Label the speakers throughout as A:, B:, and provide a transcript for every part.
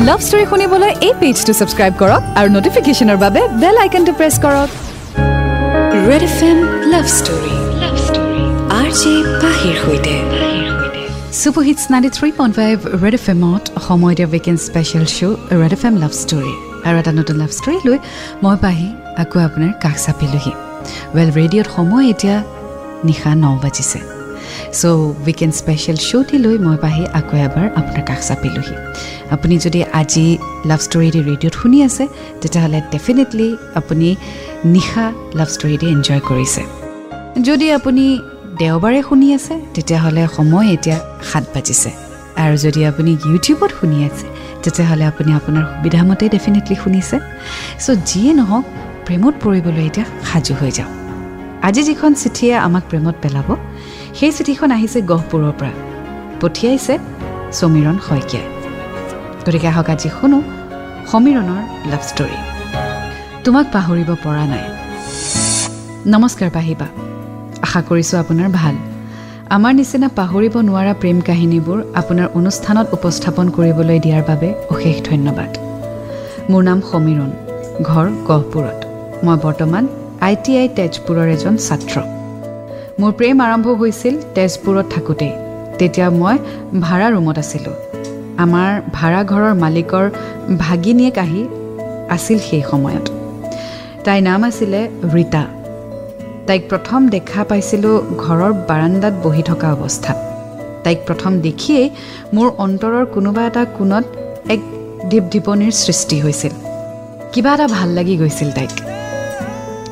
A: Love story শুনিবলৈ এই পেজটো subscribe কৰক আৰু নটিফিকেশ্যনৰ বাবে বেল আইকনটো প্ৰেছ কৰক।
B: Red F M love story R J পাহিৰ সৈতে।
A: Hits ninety three point five red F এমত সময় দিয়া weekend special show' red F M love story আৰু এটা নতুন লাভ ষ্টৰী লৈ মই পাহি আকৌ আপোনাৰ কাষ চাপিলোহি। ৱেল ৰেডিঅ'ত সময় এতিয়া নিশা ন বাজিছে। চ' উইকেণ্ড স্পেচিয়েল শ্ব'টি লৈ মই পাহি আকৌ এবাৰ আপোনাৰ কাষ চাপিলোহি আপুনি যদি আজি লাভ ষ্টৰীটি ৰেডিঅ'ত শুনি আছে তেতিয়াহ'লে ডেফিনেটলি আপুনি নিশা লাভ ষ্টৰীটি এনজয় কৰিছে যদি আপুনি দেওবাৰে শুনি আছে তেতিয়াহ'লে সময় এতিয়া সাত বাজিছে আৰু যদি আপুনি ইউটিউবত শুনি আছে তেতিয়াহ'লে আপুনি আপোনাৰ সুবিধামতে ডেফিনেটলি শুনিছে চ' যিয়ে নহওক প্ৰেমত পৰিবলৈ এতিয়া সাজু হৈ যাওক আজি যিখন চিঠিয়ে আমাক প্ৰেমত পেলাব সেই চিঠিখন আহিছে গহপুৰৰ পৰা। পঠিয়াইছে সমীৰণ শইকীয়াই। গতিকে আহক আজি শুনো সমীৰণৰ লাভ ষ্টৰী তোমাক পাহৰিব পৰা নাই। নমস্কাৰ পাহিবা। আশা কৰিছোঁ আপোনাৰ ভাল। আমাৰ নিচিনা পাহৰিব নোৱাৰা প্ৰেম কাহিনীবোৰ আপোনাৰ অনুষ্ঠানত উপস্থাপন কৰিবলৈ দিয়াৰ বাবে অশেষ ধন্যবাদ। মোৰ নাম সমীৰণ ঘৰ গহপুৰত। মই বৰ্তমান আই টি আই তেজপুৰৰ এজন ছাত্ৰ। মোৰ প্ৰেম আৰম্ভ হৈছিল তেজপুৰত থাকোঁতেই। তেতিয়া মই ভাড়া ৰুমত আছিলোঁ। আমাৰ ভাড়া ঘৰৰ মালিকৰ ভাগিনীয়েক আহি আছিল সেই সময়ত। তাইৰ নাম আছিলে ৰীতা। তাইক প্ৰথম দেখা পাইছিলোঁ ঘৰৰ বাৰাণ্ডাত বহি থকা অৱস্থাত। তাইক প্ৰথম দেখিয়েই মোৰ অন্তৰৰ কোনোবা এটা কোণত এক ঢিপ ঢিপনিৰ সৃষ্টি হৈছিল। কিবা এটা ভাল লাগি গৈছিল তাইক।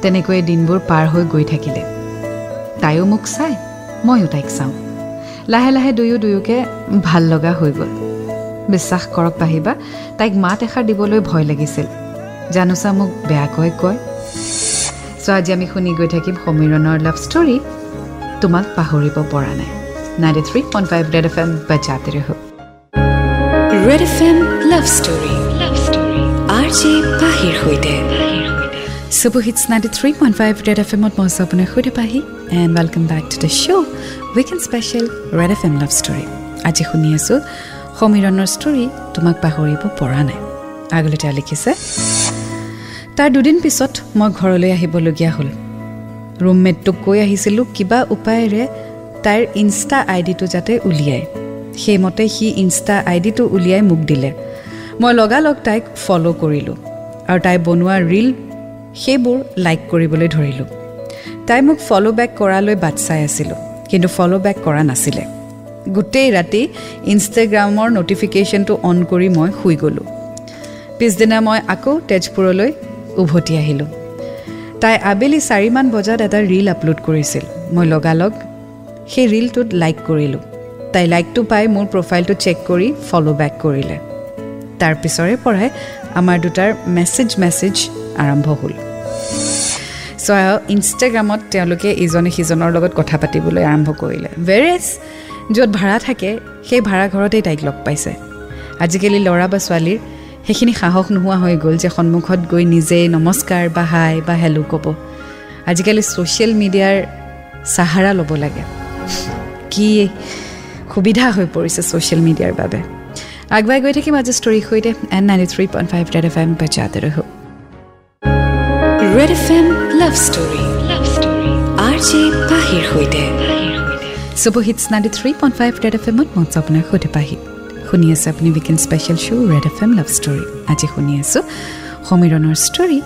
A: তেনেকৈয়ে দিনবোৰ পাৰ হৈ গৈ থাকিলে। তাইও মোক চাই ময়ো তাইক চাওঁ। লাহে লাহে দুয়ো দুয়োকে ভাল লগা হৈ গ'ল। বিশ্বাস কৰক পাহিবা তাইক মাত এষাৰ দিবলৈ ভয় লাগিছিল। জানোচা মোক বেয়াকৈ কয় চ' আজি আমি শুনি গৈ থাকিম সমীৰণৰ লাভ ষ্টৰী তোমাক পাহৰিব পৰা নাই। Ninety three point five red F M বাজাতে ৰহ।
B: Red F M love story love story R J পাহিৰ সৈতে।
A: Super hits ninety three point five red F এমত মই আছোঁ আপোনাৰ সৈতে Pahi and welcome back to the show' weekend special red F M love story আজি শুনি আছোঁ সমীৰণৰ ষ্টৰী তোমাক পাহৰিব পৰা নাই আগলৈ তেওঁ লিখিছে তাৰ দুদিন পিছত মই ঘৰলৈ আহিবলগীয়া হ'ল ৰুমমেটটোক কৈ আহিছিলোঁ কিবা উপায়েৰে তাইৰ ইনষ্টা আই ডিটো যাতে উলিয়ায় সেইমতে সি ইনষ্টা আই ডিটো উলিয়াই মোক দিলে মই লগালগ তাইক ফ'ল' কৰিলোঁ আৰু তাই বনোৱা ৰীল সেইবোৰ লাইক কৰিবলৈ ধৰিলোঁ। তাই মোক ফ'ল' বেক কৰালৈ বাট চাই আছিলোঁ কিন্তু ফ'ল' বেক কৰা নাছিলে। গোটেই ৰাতি ইনষ্টাগ্ৰামৰ ন'টিফিকেশ্যনটো অন কৰি মই শুই গ'লোঁ। পিছদিনা মই আকৌ তেজপুৰলৈ উভতি আহিলোঁ। তাই আবেলি চাৰিমান বজাত এটা ৰীল আপলোড কৰিছিল। মই লগালগ সেই ৰীলটোত লাইক কৰিলোঁ। তাই লাইকটো পাই মোৰ প্ৰফাইলটো চেক কৰি ফ'ল' বেক কৰিলে। তাৰ পিছৰে পৰাই আমাৰ দুটাৰ মেছেজ মেছেজ আৰম্ভ হ'ল। চ' ইনষ্টাগ্ৰামত তেওঁলোকে ইজনে সিজনৰ লগত কথা পাতিবলৈ আৰম্ভ কৰিলে। ভেৰেজ য'ত ভাড়া থাকে সেই ভাড়া ঘৰতেই তাইক লগ পাইছে। আজিকালি ল'ৰা বা ছোৱালীৰ সেইখিনি সাহস নোহোৱা হৈ গ'ল যে সন্মুখত গৈ নিজে নমস্কাৰ বা হাই বা হেল্ল' ক'ব। আজিকালি ছ'চিয়েল মিডিয়াৰ চাহাৰা ল'ব লাগে। কি সুবিধা হৈ পৰিছে ছ'চিয়েল মিডিয়াৰ বাবে। আগুৱাই গৈ থাকিম আজি ষ্টৰীৰ সৈতে। N ninety three point five red F M ৰহো
B: red F M love story love story R J পাহিৰ সৈতে
A: super hits ninety three point five red F এমত মঞ্চ আপোনাৰ সৈতে পাহি। শুনি আছে আপুনি weekend special show' red F M love story আজি শুনি আছোঁ সমীৰণৰ ষ্টৰী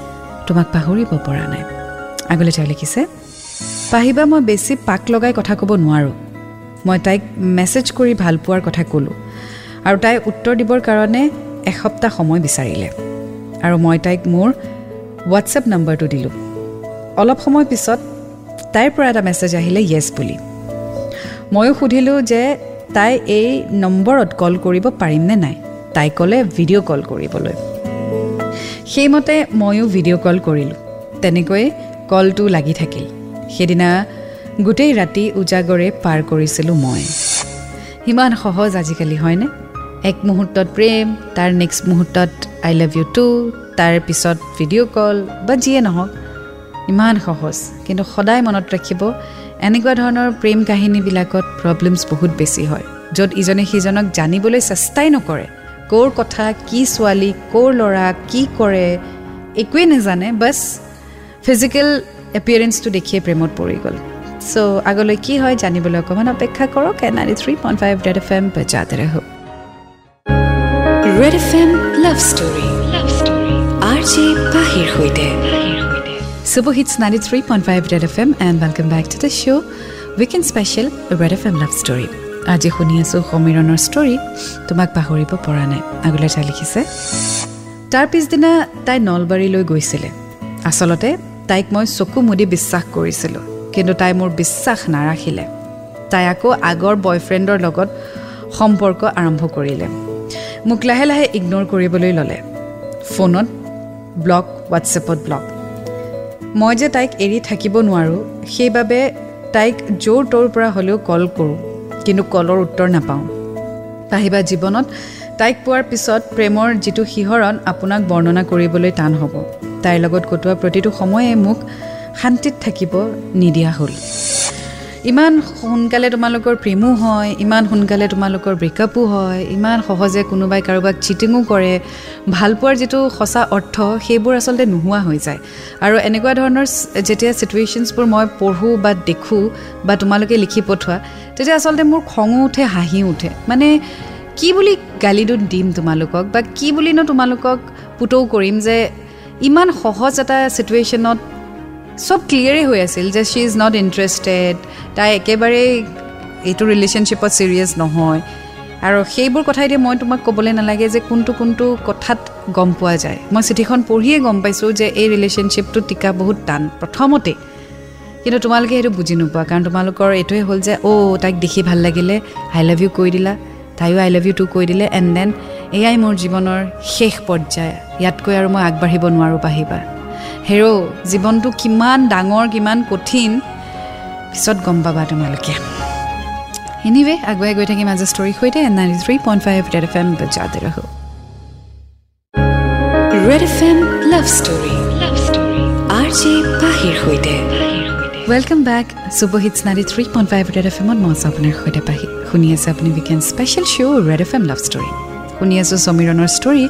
A: তোমাক পাহৰিব পৰা নাই। আগলৈ তেওঁ লিখিছে পাহিবা মই বেছি পাক লগাই কথা ক'ব নোৱাৰোঁ। মই তাইক মেছেজ কৰি ভাল পোৱাৰ কথা ক'লোঁ আৰু তাই উত্তৰ দিবৰ কাৰণে এসপ্তাহ সময় বিচাৰিলে। আৰু মই তাইক মোৰ হোৱাটছএপ নম্বৰটো দিলোঁ। অলপ সময় পিছত তাইৰ পৰা এটা মেছেজ আহিলে য়েছ বুলি। ময়ো সুধিলোঁ যে তাই এই নম্বৰত কল কৰিব পাৰিমনে নাই? তাই ক'লে ভিডিঅ' কল কৰিবলৈ। সেইমতে ময়ো ভিডিঅ' কল কৰিলোঁ। তেনেকৈ কলটো লাগি থাকিল। সেইদিনা গোটেই ৰাতি উজাগৰে পাৰ কৰিছিলোঁ মই। সিমান সহজ আজিকালি হয়নে? এক মুহূৰ্তত প্ৰেম তাৰ নেক্সট মুহূৰ্তত আই লাভ ইউ টু তাৰ পিছত ভিডিঅ' কল বা যিয়ে নহওক ইমান সহজ। কিন্তু সদায় মনত ৰাখিব এনেকুৱা ধৰণৰ প্ৰেম কাহিনীবিলাকত প্ৰব্লেমছ বহুত বেছি হয় য'ত ইজনে সিজনক জানিবলৈ চেষ্টাই নকৰে। ক'ৰ কথা কি ছোৱালী ক'ৰ ল'ৰা কি কৰে একোৱেই নাজানে বাছ ফিজিকেল এপিয়াৰেঞ্চটো দেখিয়ে প্ৰেমত পৰি গ'ল। চ' আগলৈ কি হয় জানিবলৈ অকণমান অপেক্ষা কৰক এন আই three point five red F M বজাতে
B: red F M love story R J পাহিৰ সৈতে
A: Super Hits 93.5 Red FM and welcome back to the show. Weekend Special Red FM Love Story. আজি শুনি আছোঁ সমীৰণৰ ষ্টৰী তোমাক পাহৰিব পৰা নাই। আগলৈ তাই লিখিছে তাৰ পিছদিনা তাই নলবাৰীলৈ গৈছিলে। আচলতে তাইক মই চকু মুদি বিশ্বাস কৰিছিলোঁ কিন্তু তাই মোৰ বিশ্বাস নাৰাখিলে। তাই আকৌ আগৰ বয়ফ্ৰেণ্ডৰ লগত সম্পৰ্ক আৰম্ভ কৰিলে। মোক লাহে লাহে ইগন'ৰ কৰিবলৈ ল'লে। ফোনত ব্লগ হোৱাটছএপত ব্লগ মই যে তাইক এৰি থাকিব নোৱাৰোঁ সেইবাবে তাইক য'ৰ ত'ৰ পৰা হ'লেও কল কৰোঁ কিন্তু কলৰ উত্তৰ নাপাওঁ। পাহিবা জীৱনত তাইক পোৱাৰ পিছত প্ৰেমৰ যিটো শিহৰণ আপোনাক বৰ্ণনা কৰিবলৈ টান হ'ব। তাইৰ লগত কটোৱা প্ৰতিটো সময়ে মোক শান্তিত থাকিব নিদিয়া হ'ল। ইমান সোনকালে তোমালোকৰ প্ৰেমো হয় ইমান সোনকালে তোমালোকৰ ব্ৰেকআপো হয় ইমান সহজে কোনোবাই কাৰোবাক চিটিঙো কৰে ভালপোৱাৰ যিটো সঁচা অৰ্থ সেইবোৰ আচলতে নোহোৱা হৈ যায়। আৰু এনেকুৱা ধৰণৰ যেতিয়া ছিটুৱেশ্যনছবোৰ মই পঢ়োঁ বা দেখোঁ বা তোমালোকে লিখি পঠোৱা তেতিয়া আচলতে মোৰ খঙো উঠে হাঁহিও উঠে। মানে কি বুলি গালিটো দিম তোমালোকক বা কি বুলিনো তোমালোকক পুতৌ কৰিম যে ইমান সহজ এটা ছিটুৱেশ্যনত চব ক্লিয়াৰেই হৈ আছিল যে শ্বি ইজ নট ইণ্টাৰেষ্টেড তাই একেবাৰেই এইটো ৰিলেশ্যনশ্বিপত ছিৰিয়াছ নহয়। আৰু সেইবোৰ কথা এতিয়া মই তোমাক ক'বলৈ নালাগে যে কোনটো কোনটো কথাত গম পোৱা যায়। মই চিঠিখন পঢ়িয়ে গম পাইছোঁ যে এই ৰিলেশ্যনশ্বিপটো টিকা বহুত টান প্ৰথমতে। কিন্তু তোমালোকে সেইটো বুজি নোপোৱা কাৰণ তোমালোকৰ এইটোৱে হ'ল যে অ' তাইক দেখি ভাল লাগিলে আই লাভ ইউ কৈ দিলা। তাইও আই লাভ ইউ টু কৈ দিলে এণ্ড দেন এয়াই মোৰ জীৱনৰ শেষ পৰ্যায়। ইয়াতকৈ আৰু মই আগবাঢ়িব নোৱাৰোঁ পাহিবা। হেৰ' জীৱনটো কিমান ডাঙৰ কিমান কঠিন পিছত গম পাবা তোমালোকে। এনিৱে আগুৱাই গৈ থাকিম আজি ষ্টৰীৰ সৈতে ninety three point five red F M বজাতে ৰহো।
B: Red F M love story love story R J পাহিৰ সৈতে।
A: Welcome back super hits ninety three point five red F এমত মই আছোঁ আপোনাৰ সৈতে পাহি। শুনি আছে আপুনি weekend special show' red F M love story শুনি আছোঁ সমীৰণৰ ষ্টৰী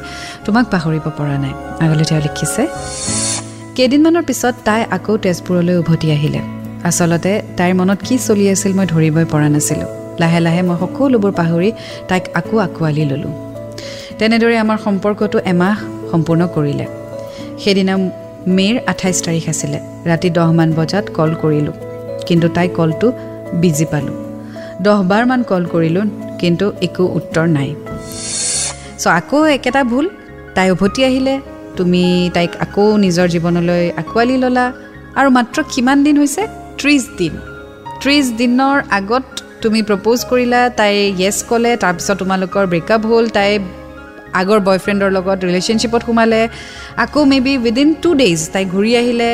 A: তোমাক পাহৰিব পৰা নাই। আগলৈ তেওঁ লিখিছে কেইদিনমানৰ পিছত তাই আকৌ তেজপুৰলৈ উভতি আহিলে। আচলতে তাইৰ মনত কি চলি আছিল মই ধৰিবই পৰা নাছিলোঁ। লাহে লাহে মই সকলোবোৰ পাহৰি তাইক আকৌ আঁকোৱালি ল'লোঁ। তেনেদৰে আমাৰ সম্পৰ্কটো এমাহ সম্পূৰ্ণ কৰিলে। সেইদিনা মে'ৰ আঠাইছ তাৰিখ আছিলে। ৰাতি দহমান বজাত কল কৰিলোঁ। কিন্তু তাই কলটো বিজি পালোঁ। দহবাৰমান কল কৰিলোঁ কিন্তু একো উত্তৰ নাই। চ' আকৌ একেটা ভুল। তাই উভতি আহিলে তুমি তাইক আকৌ নিজৰ জীৱনলৈ আঁকোৱালি ল'লা আৰু মাত্ৰ কিমান দিন হৈছে? ত্ৰিছ দিন। ত্ৰিছ দিনৰ আগত তুমি প্ৰপ'জ কৰিলা তাই য়েছ ক'লে তাৰপিছত তোমালোকৰ ব্ৰেকআপ হ'ল তাই আগৰ বয়ফ্ৰেণ্ডৰ লগত ৰিলেশ্যনশ্বিপত সোমালে আকৌ may be within two days তাই ঘূৰি আহিলে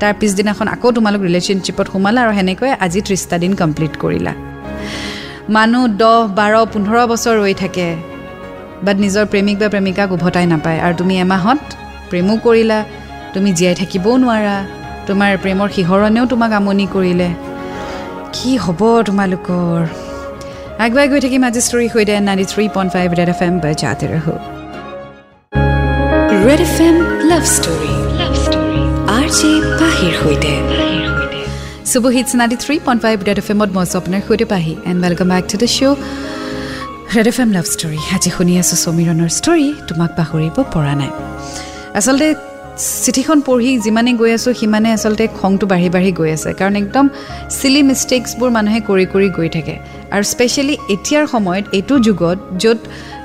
A: তাৰ পিছদিনাখন আকৌ তোমালোক ৰিলেশ্যনশ্বিপত সোমালা আৰু সেনেকৈ আজি ত্ৰিছটা দিন কমপ্লিট কৰিলা। মানুহ দহ বাৰ পোন্ধৰ বছৰ ৰৈ থাকে। বাট নিজৰ প্ৰেমিক বা প্ৰেমিকাক উভতাই নাপায়। আৰু তুমি এমাহত প্ৰেমো কৰিলা তুমি জীয়াই থাকিবও নোৱাৰা তোমাৰ প্ৰেমৰ শিহৰণেও তোমাক আমনি কৰিলে। কি হ'ব তোমালোকৰ? আগুৱাই গৈ থাকিম আজি ষ্টৰী সৈতে ninety three point five red F M বজাতে ৰহো
B: red F M love story love story R J পাহিৰ সৈতে।
A: Super hits ninety three point five red F এমত মই আছোঁ আপোনাৰ সৈতে Pahi. And welcome back to the show' red F M love story আজি শুনি আছোঁ সমীৰণৰ ষ্টৰী তোমাক পাহৰিব পৰা নাই। আচলতে চিঠিখন পঢ়ি যিমানে গৈ আছোঁ সিমানে আচলতে খংটো বাঢ়ি বাঢ়ি গৈ আছে। কাৰণ একদম চিলি মিষ্টেক্সবোৰ মানুহে কৰি কৰি গৈ থাকে। আৰু স্পেচিয়েলি এতিয়াৰ সময়ত এইটো যুগত য'ত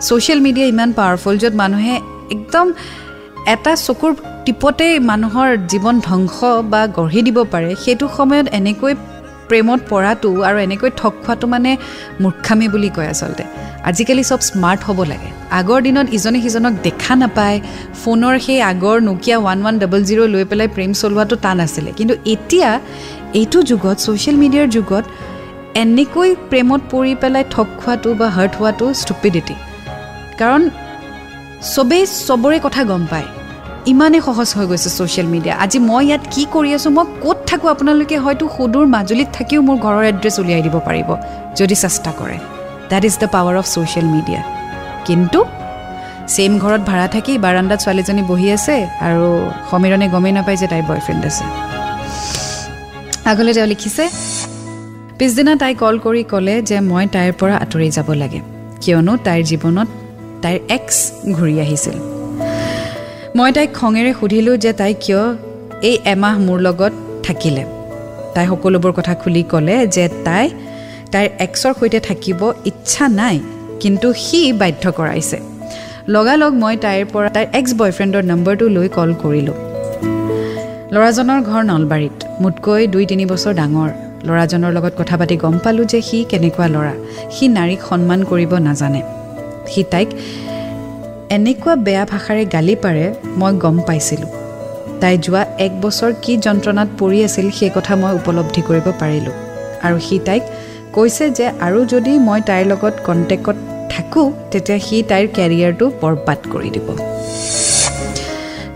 A: ছ'চিয়েল মিডিয়া ইমান পাৱাৰফুল য'ত মানুহে একদম এটা চকুৰ টিপতেই মানুহৰ জীৱন ধ্বংস বা গঢ়ি দিব পাৰে সেইটো সময়ত এনেকৈ প্ৰেমত পৰাটো আৰু এনেকৈ ঠগ খোৱাটো মানে মূৰ্খামি বুলি কয় আচলতে। আজিকালি চব স্মাৰ্ট হ'ব লাগে। আগৰ দিনত ইজনে সিজনক দেখা নাপায় ফোনৰ সেই আগৰ Nokia one one double zero' লৈ পেলাই প্ৰেম চলোৱাটো টান আছিলে। কিন্তু এতিয়া এইটো যুগত ছ'চিয়েল মিডিয়াৰ যুগত এনেকৈ প্ৰেমত পৰি পেলাই ঠগ খোৱাটো বা হাৰ্ট হোৱাটো ষ্টুপিডিটি কাৰণ চবেই চবৰে কথা গম পায়। ইমানেই সহজ হৈ গৈছে ছ'চিয়েল মিডিয়া আজি মই ইয়াত কি কৰি আছোঁ মই ক'ত থাকোঁ আপোনালোকে হয়তো সুদূৰ মাজুলীত থাকিও মোৰ ঘৰৰ এড্ৰেছ উলিয়াই দিব পাৰিব যদি চেষ্টা কৰে। That is the power of social media কিন্তু ছেইম ঘৰত ভাড়া থাকি বাৰাণ্ডাত ছোৱালীজনী বহি আছে আৰু সমীৰণে গমেই নাপায় যে তাইৰ বয়ফ্ৰেণ্ড আছে। আগলৈ তেওঁ লিখিছে পিছদিনা তাই কল কৰি ক'লে যে মই তাইৰ পৰা আঁতৰি যাব লাগে। কিয়নো তাইৰ জীৱনত তাইৰ এক্স ঘূৰি আহিছিল। মই তাইক খঙেৰে সুধিলোঁ যে তাই কিয় এই এমাহ মোৰ লগত থাকিলে। তাই সকলোবোৰ কথা খুলি ক'লে যে তাই তাইৰ এক্সৰ সৈতে থাকিব ইচ্ছা নাই কিন্তু সি বাধ্য কৰাইছে। লগালগ মই তাইৰ পৰা তাইৰ এক্স বয়ফ্ৰেণ্ডৰ নম্বৰটো লৈ কল কৰিলোঁ। ল'ৰাজনৰ ঘৰ নলবাৰীত মোতকৈ দুই তিনি বছৰ ডাঙৰ। ল'ৰাজনৰ লগত কথা পাতি গম পালোঁ যে সি কেনেকুৱা ল'ৰা সি নাৰীক সন্মান কৰিব নাজানে। সি তাইক এনেকুৱা বেয়া ভাষাৰে গালি পাৰে মই গম পাইছিলোঁ। তাই যোৱা এক বছৰ কি যন্ত্ৰণাত পৰি আছিল সেই কথা মই উপলব্ধি কৰিব পাৰিলোঁ। আৰু সি তাইক কৈছে যে আৰু যদি মই তাইৰ লগত কণ্টেক্টত থাকোঁ তেতিয়া সি তাইৰ কেৰিয়াৰটো বৰবাদ কৰি দিব।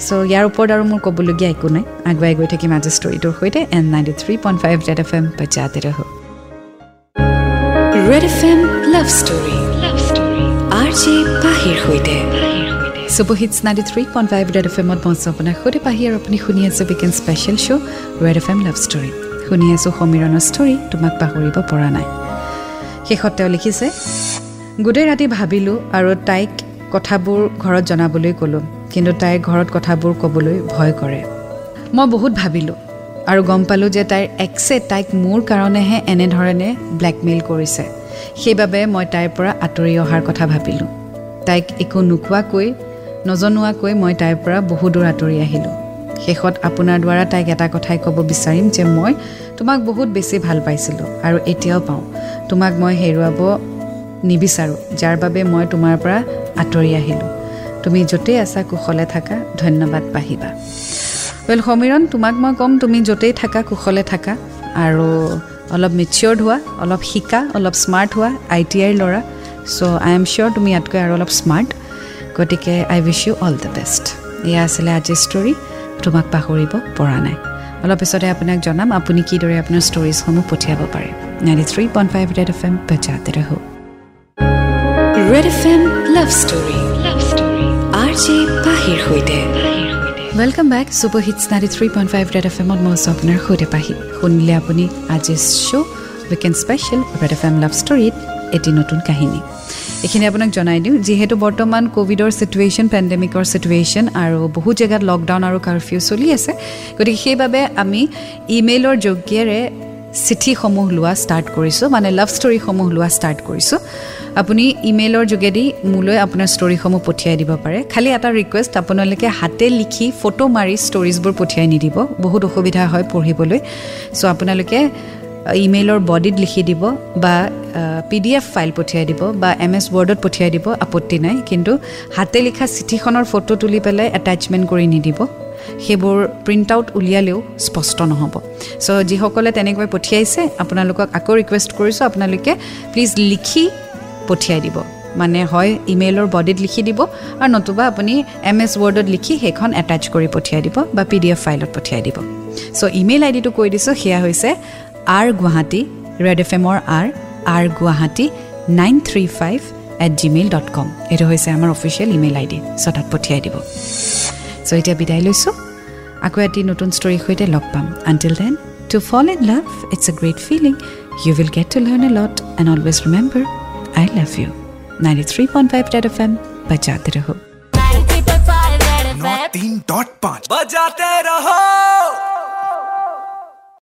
A: চ' ইয়াৰ ওপৰত আৰু মোৰ ক'বলগীয়া একো নাই। আগুৱাই গৈ থাকিম আজি ষ্টৰিটোৰ সৈতে N ninety three point five red F M ৰহ
B: red F M love story love story R J পাহিৰ সৈতে।
A: Super hits ninety three point five red F এমত মঞ্চ আপোনাৰ সৈতে পাহি আৰু আপুনি শুনি আছে weekend special show' red F M love story শুনি আছোঁ সমীৰণৰ ষ্টৰী তোমাক পাহৰিব পৰা নাই। শেষত তেওঁ লিখিছে গোটেই ৰাতি ভাবিলোঁ আৰু তাইক কথাবোৰ ঘৰত জনাবলৈ ক'লোঁ কিন্তু তাইৰ ঘৰত কথাবোৰ ক'বলৈ ভয় কৰে। মই বহুত ভাবিলোঁ আৰু গম পালোঁ যে তাইৰ এক্সে তাইক মোৰ কাৰণেহে এনেধৰণে ব্লেকমেইল কৰিছে। সেইবাবে মই তাইৰ পৰা আঁতৰি অহাৰ কথা ভাবিলোঁ। তাইক একো নোকোৱাকৈ নজনোৱাকৈ মই তাইৰ পৰা বহু দূৰ আঁতৰি আহিলোঁ। শেষত আপোনাৰ দ্বাৰা তাইক এটা কথাই ক'ব বিচাৰিম যে মই তোমাক বহুত বেছি ভাল পাইছিলোঁ আৰু এতিয়াও পাওঁ। তোমাক মই হেৰুৱাব নিবিচাৰোঁ যাৰ বাবে মই তোমাৰ পৰা আঁতৰি আহিলোঁ। তুমি য'তেই আছা কুশলে থাকা ধন্যবাদ পাহিবা। ৱেল সমীৰণ তোমাক মই ক'ম তুমি য'তেই থাকা কুশলে থাকা আৰু অলপ মেচিয়ৰ্ড হোৱা অলপ শিকা অলপ স্মাৰ্ট হোৱা আই টি আইৰ ল'ৰা। চ' আই এম চিয়'ৰ তুমি ইয়াতকৈ আৰু অলপ স্মাৰ্ট গতিকে I wish you all the best এয়া আছিলে আজিৰ ষ্টৰী তোমাক পাহৰিব পৰা নাই। অলপ পিছতে আপোনাক জনাম আপুনি কিদৰে আপোনাৰ ষ্টৰিজসমূহ পঠিয়াব পাৰে। Ninety three point five red F M বজাতে ৰহ।
B: Red F M love story love story R J পাহিৰ সৈতে।
A: Welcome back super hits ninety three point five red F এমত মই আছোঁ আপোনাৰ সৈতে পাহি শুনিলে আপুনি আজিৰ show' weekend special red F M love ষ্টৰীত এটি নতুন কাহিনী। এইখিনি আপোনাক জনাই দিওঁ যিহেতু বৰ্তমান ক'ভিডৰ চিটুৱেশ্যন পেণ্ডেমিকৰ চিটুৱেশ্যন আৰু বহু জেগাত লকডাউন আৰু কাৰফিউ চলি আছে। গতিকে সেইবাবে আমি ইমেইলৰ যোগেৰে চিঠিসমূহ লোৱা ষ্টাৰ্ট কৰিছোঁ মানে লাভ ষ্টৰীসমূহ লোৱা ষ্টাৰ্ট কৰিছোঁ। আপুনি ইমেইলৰ যোগেদি মোলৈ আপোনাৰ ষ্টৰিসমূহ পঠিয়াই দিব পাৰে। খালি এটা ৰিকুৱেষ্ট আপোনালোকে হাতে লিখি ফটো মাৰি ষ্টৰিজবোৰ পঠিয়াই নিদিব। বহুত অসুবিধা হয় পঢ়িবলৈ। চ' আপোনালোকে ইমেইলৰ বডিত লিখি দিব বা পি ডি এফ ফাইল পঠিয়াই দিব বা এম এছ ৱৰ্ডত পঠিয়াই দিব আপত্তি নাই। কিন্তু হাতে লিখা চিঠিখনৰ ফটো তুলি পেলাই এটাচমেণ্ট কৰি নিদিব। সেইবোৰ প্ৰিণ্ট আউট উলিয়ালেও স্পষ্ট নহ'ব। চ' যিসকলে তেনেকৈ পঠিয়াইছে আপোনালোকক আকৌ ৰিকুৱেষ্ট কৰিছোঁ আপোনালোকে প্লিজ লিখি পঠিয়াই দিব। মানে হয় ইমেইলৰ বডিত লিখি দিব আৰু নতুবা আপুনি এম এছ ৱৰ্ডত লিখি সেইখন এটাচ কৰি পঠিয়াই দিব বা পি ডি এফ ফাইলত পঠিয়াই দিব। চ' ইমেইল আই ডিটো কৈ দিছোঁ সেয়া হৈছে আৰ গুৱাহাটী ৰেড এফ এমৰ R R Guwahati nine three five at Gmail dot com এইটো হৈছে আমাৰ অফিচিয়েল ইমেইল আই ডি চ' তাত পঠিয়াই দিব। চ' এতিয়া বিদায় লৈছোঁ। আকৌ এটি নতুন ষ্টৰীৰ সৈতে লগ পাম। Until then to fall in love it's a great feeling you will get to learn a lot and always remember I love you 93.5 red FM बजाते रहो
C: 93.5 रेड एफएम 3.5 बजाते रहो